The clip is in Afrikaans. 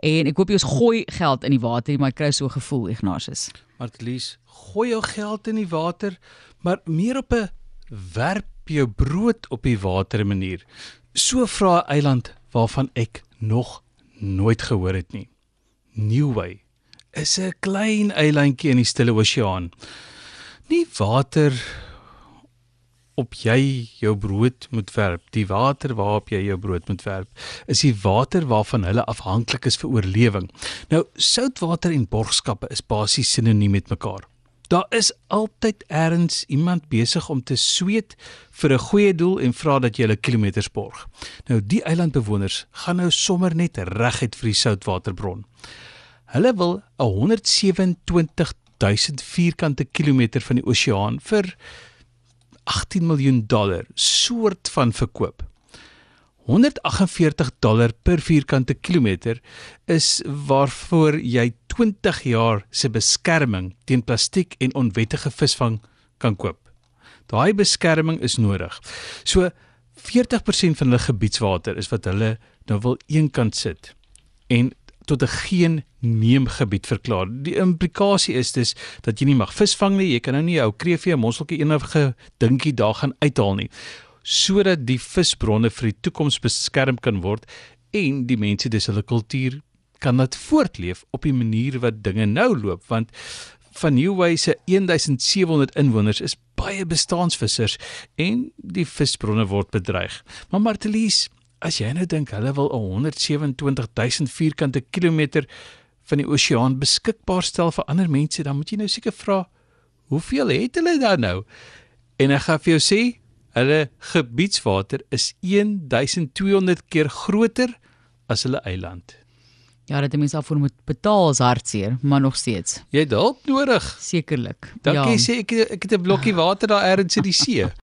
En ek hoop jy ons gooi geld in die water, maar ek kry so 'n gevoel Ignatius. Martelies, gooi jou geld in die water, maar meer op 'n werp jou brood op die water manier. So vra 'n eiland waarvan ek nog nooit gehoor het nie. Neway is 'n klein eilandjie in die Stille Oseaan. Nie water op jy jou brood moet werp, die water waarop jy jou brood moet werp, is die water waarvan hulle afhanklik is vir oorlewing. Nou, soutwater en borgskappe is basies sinoniem met mekaar. Daar is altyd eers iemand besig om te sweet vir 'n goeie doel en vra dat jy hulle kilometers borg. Nou die eilandbewoners gaan nou sommer net reguit vir die soutwaterbron. Hulle wil 127 000 vierkante kilometer van die oseaan vir 18 miljoen dollar soort van verkoop. 148 dollar per vierkante kilometer is waarvoor jy 20 jaar se beskerming teen plastiek en onwettige visvang kan koop. Daai beskerming is nodig. So 40% van hulle gebiedswater is wat hulle nou wil eenkant sit en tot 'n geen neemgebied verklaar. Die implikasie is dus dat jy nie mag visvang nie, jy kan nou nie jou kreefie, mosseltjie enige dingetjie daar gaan uithaal nie sodat die visbronne vir die toekoms beskerm kan word en die mense dis hulle kultuur kan dit voortleef op die manier wat dinge nou loop want van Newway se 1700 inwoners is baie bestaansvissers en die visbronne word bedreig. Maar Martelies, as jy nou dink hulle wil 127000 vierkante kilometer van die oseaan beskikbaar stel vir ander mense, dan moet jy nou seker vra, hoeveel het hulle dan nou? En ek gaan vir jou sê, hulle gebiedswater is 1200 keer groter as hulle eiland. Ja, dat mense daarvoor moet betaal is hartseer, maar nog steeds. Jy het hulp nodig. Sekerlik. Dankie ja. sê ek ek het 'n blokkie water daar ergens in die see.